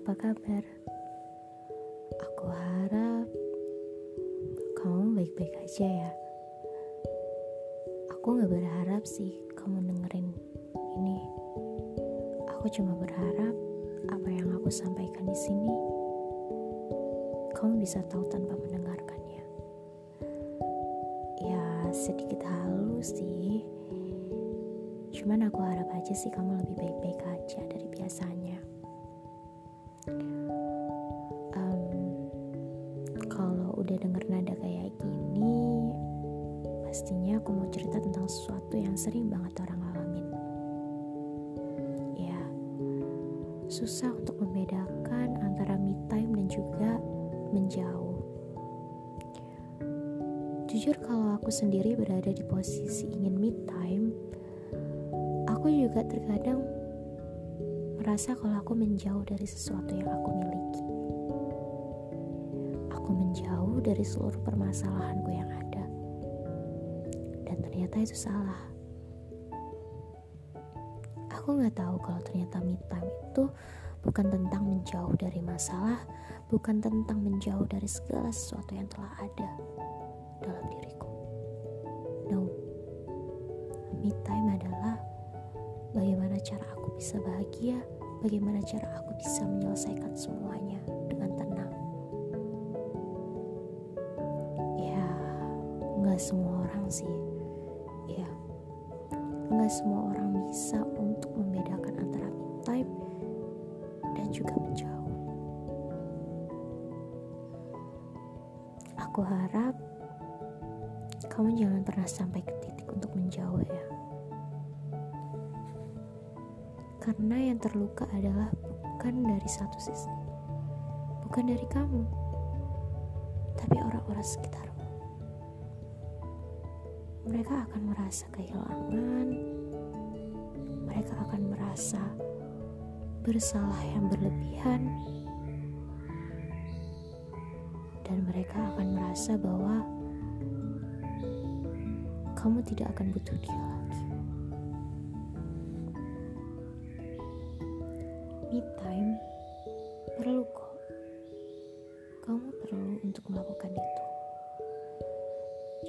kabar? Aku harap kamu baik-baik aja ya. Aku gak berharap sih kamu dengerin ini. Aku cuma berharap apa yang aku sampaikan di sini kamu bisa tahu tanpa mendengarkannya. Ya sedikit halus sih. Cuman aku harap aja sih kamu lebih baik-baik aja dari biasanya. Udah denger nada kayak gini, pastinya aku mau cerita tentang sesuatu yang sering banget orang alamin. Ya, susah untuk membedakan antara me time dan juga menjauh. Jujur kalau aku sendiri berada di posisi ingin me time, aku juga terkadang merasa kalau aku menjauh dari sesuatu yang aku miliki aku menjauh dari seluruh permasalahanku yang ada. Dan ternyata itu salah. Aku gak tahu kalau ternyata me time itu bukan tentang menjauh dari masalah, bukan tentang menjauh dari segala sesuatu yang telah ada dalam diriku. No, me time adalah bisa bahagia, bagaimana cara aku bisa menyelesaikan semuanya dengan tenang. nggak semua orang sih. Ya nggak semua orang bisa untuk membedakan antara time dan juga menjauh. Aku harap kamu jangan pernah sampai ke titik untuk menjauh ya karena yang terluka adalah bukan dari satu sisi bukan dari kamu tapi orang-orang sekitar mereka akan merasa kehilangan, mereka akan merasa bersalah yang berlebihan, dan mereka akan merasa bahwa kamu tidak akan butuh dia Me time perlu kok. Kamu perlu untuk melakukan itu.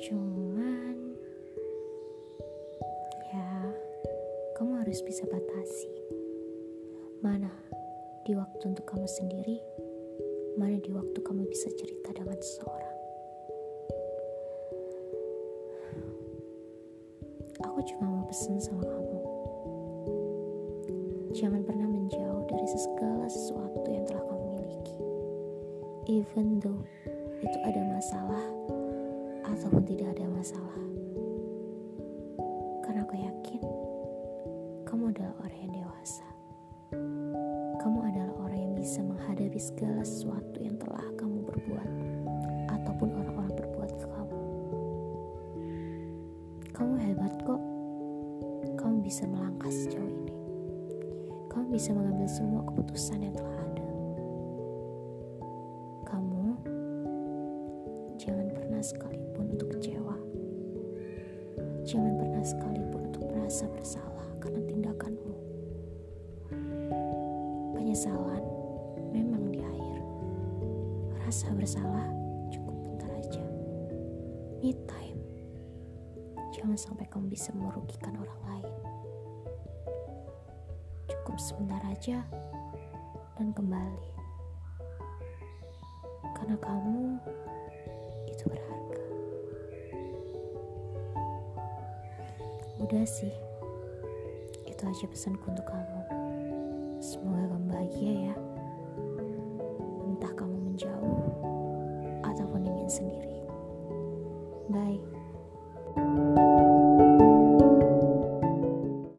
Cuman harus bisa batasi. Mana di waktu untuk kamu sendiri, mana di waktu kamu bisa cerita dengan seseorang. Aku cuma mau pesan sama kamu. Jangan pernah menjauh dari segala sesuatu yang telah kamu miliki. Even though itu ada masalah ataupun tidak ada masalah. Karena aku yakin kamu adalah orang yang dewasa. Kamu adalah orang yang bisa menghadapi segala sesuatu yang telah kamu berbuat ataupun orang-orang berbuat ke kamu. Kamu hebat kok. Kamu bisa melangkah sejauh ini. Kamu bisa mengambil semua keputusan yang telah ada. Kamu jangan pernah sekalipun untuk kecewa. Jangan pernah sekalipun untuk merasa bersalah karena tindakanmu. Penyesalan memang di akhir. Rasa bersalah cukup bentar aja. Me time. Jangan sampai kamu bisa merugikan orang lain sebentar aja dan kembali. Karena kamu itu berharga. Udah sih. Itu aja pesanku untuk kamu. Semoga kamu bahagia ya. Entah kamu menjauh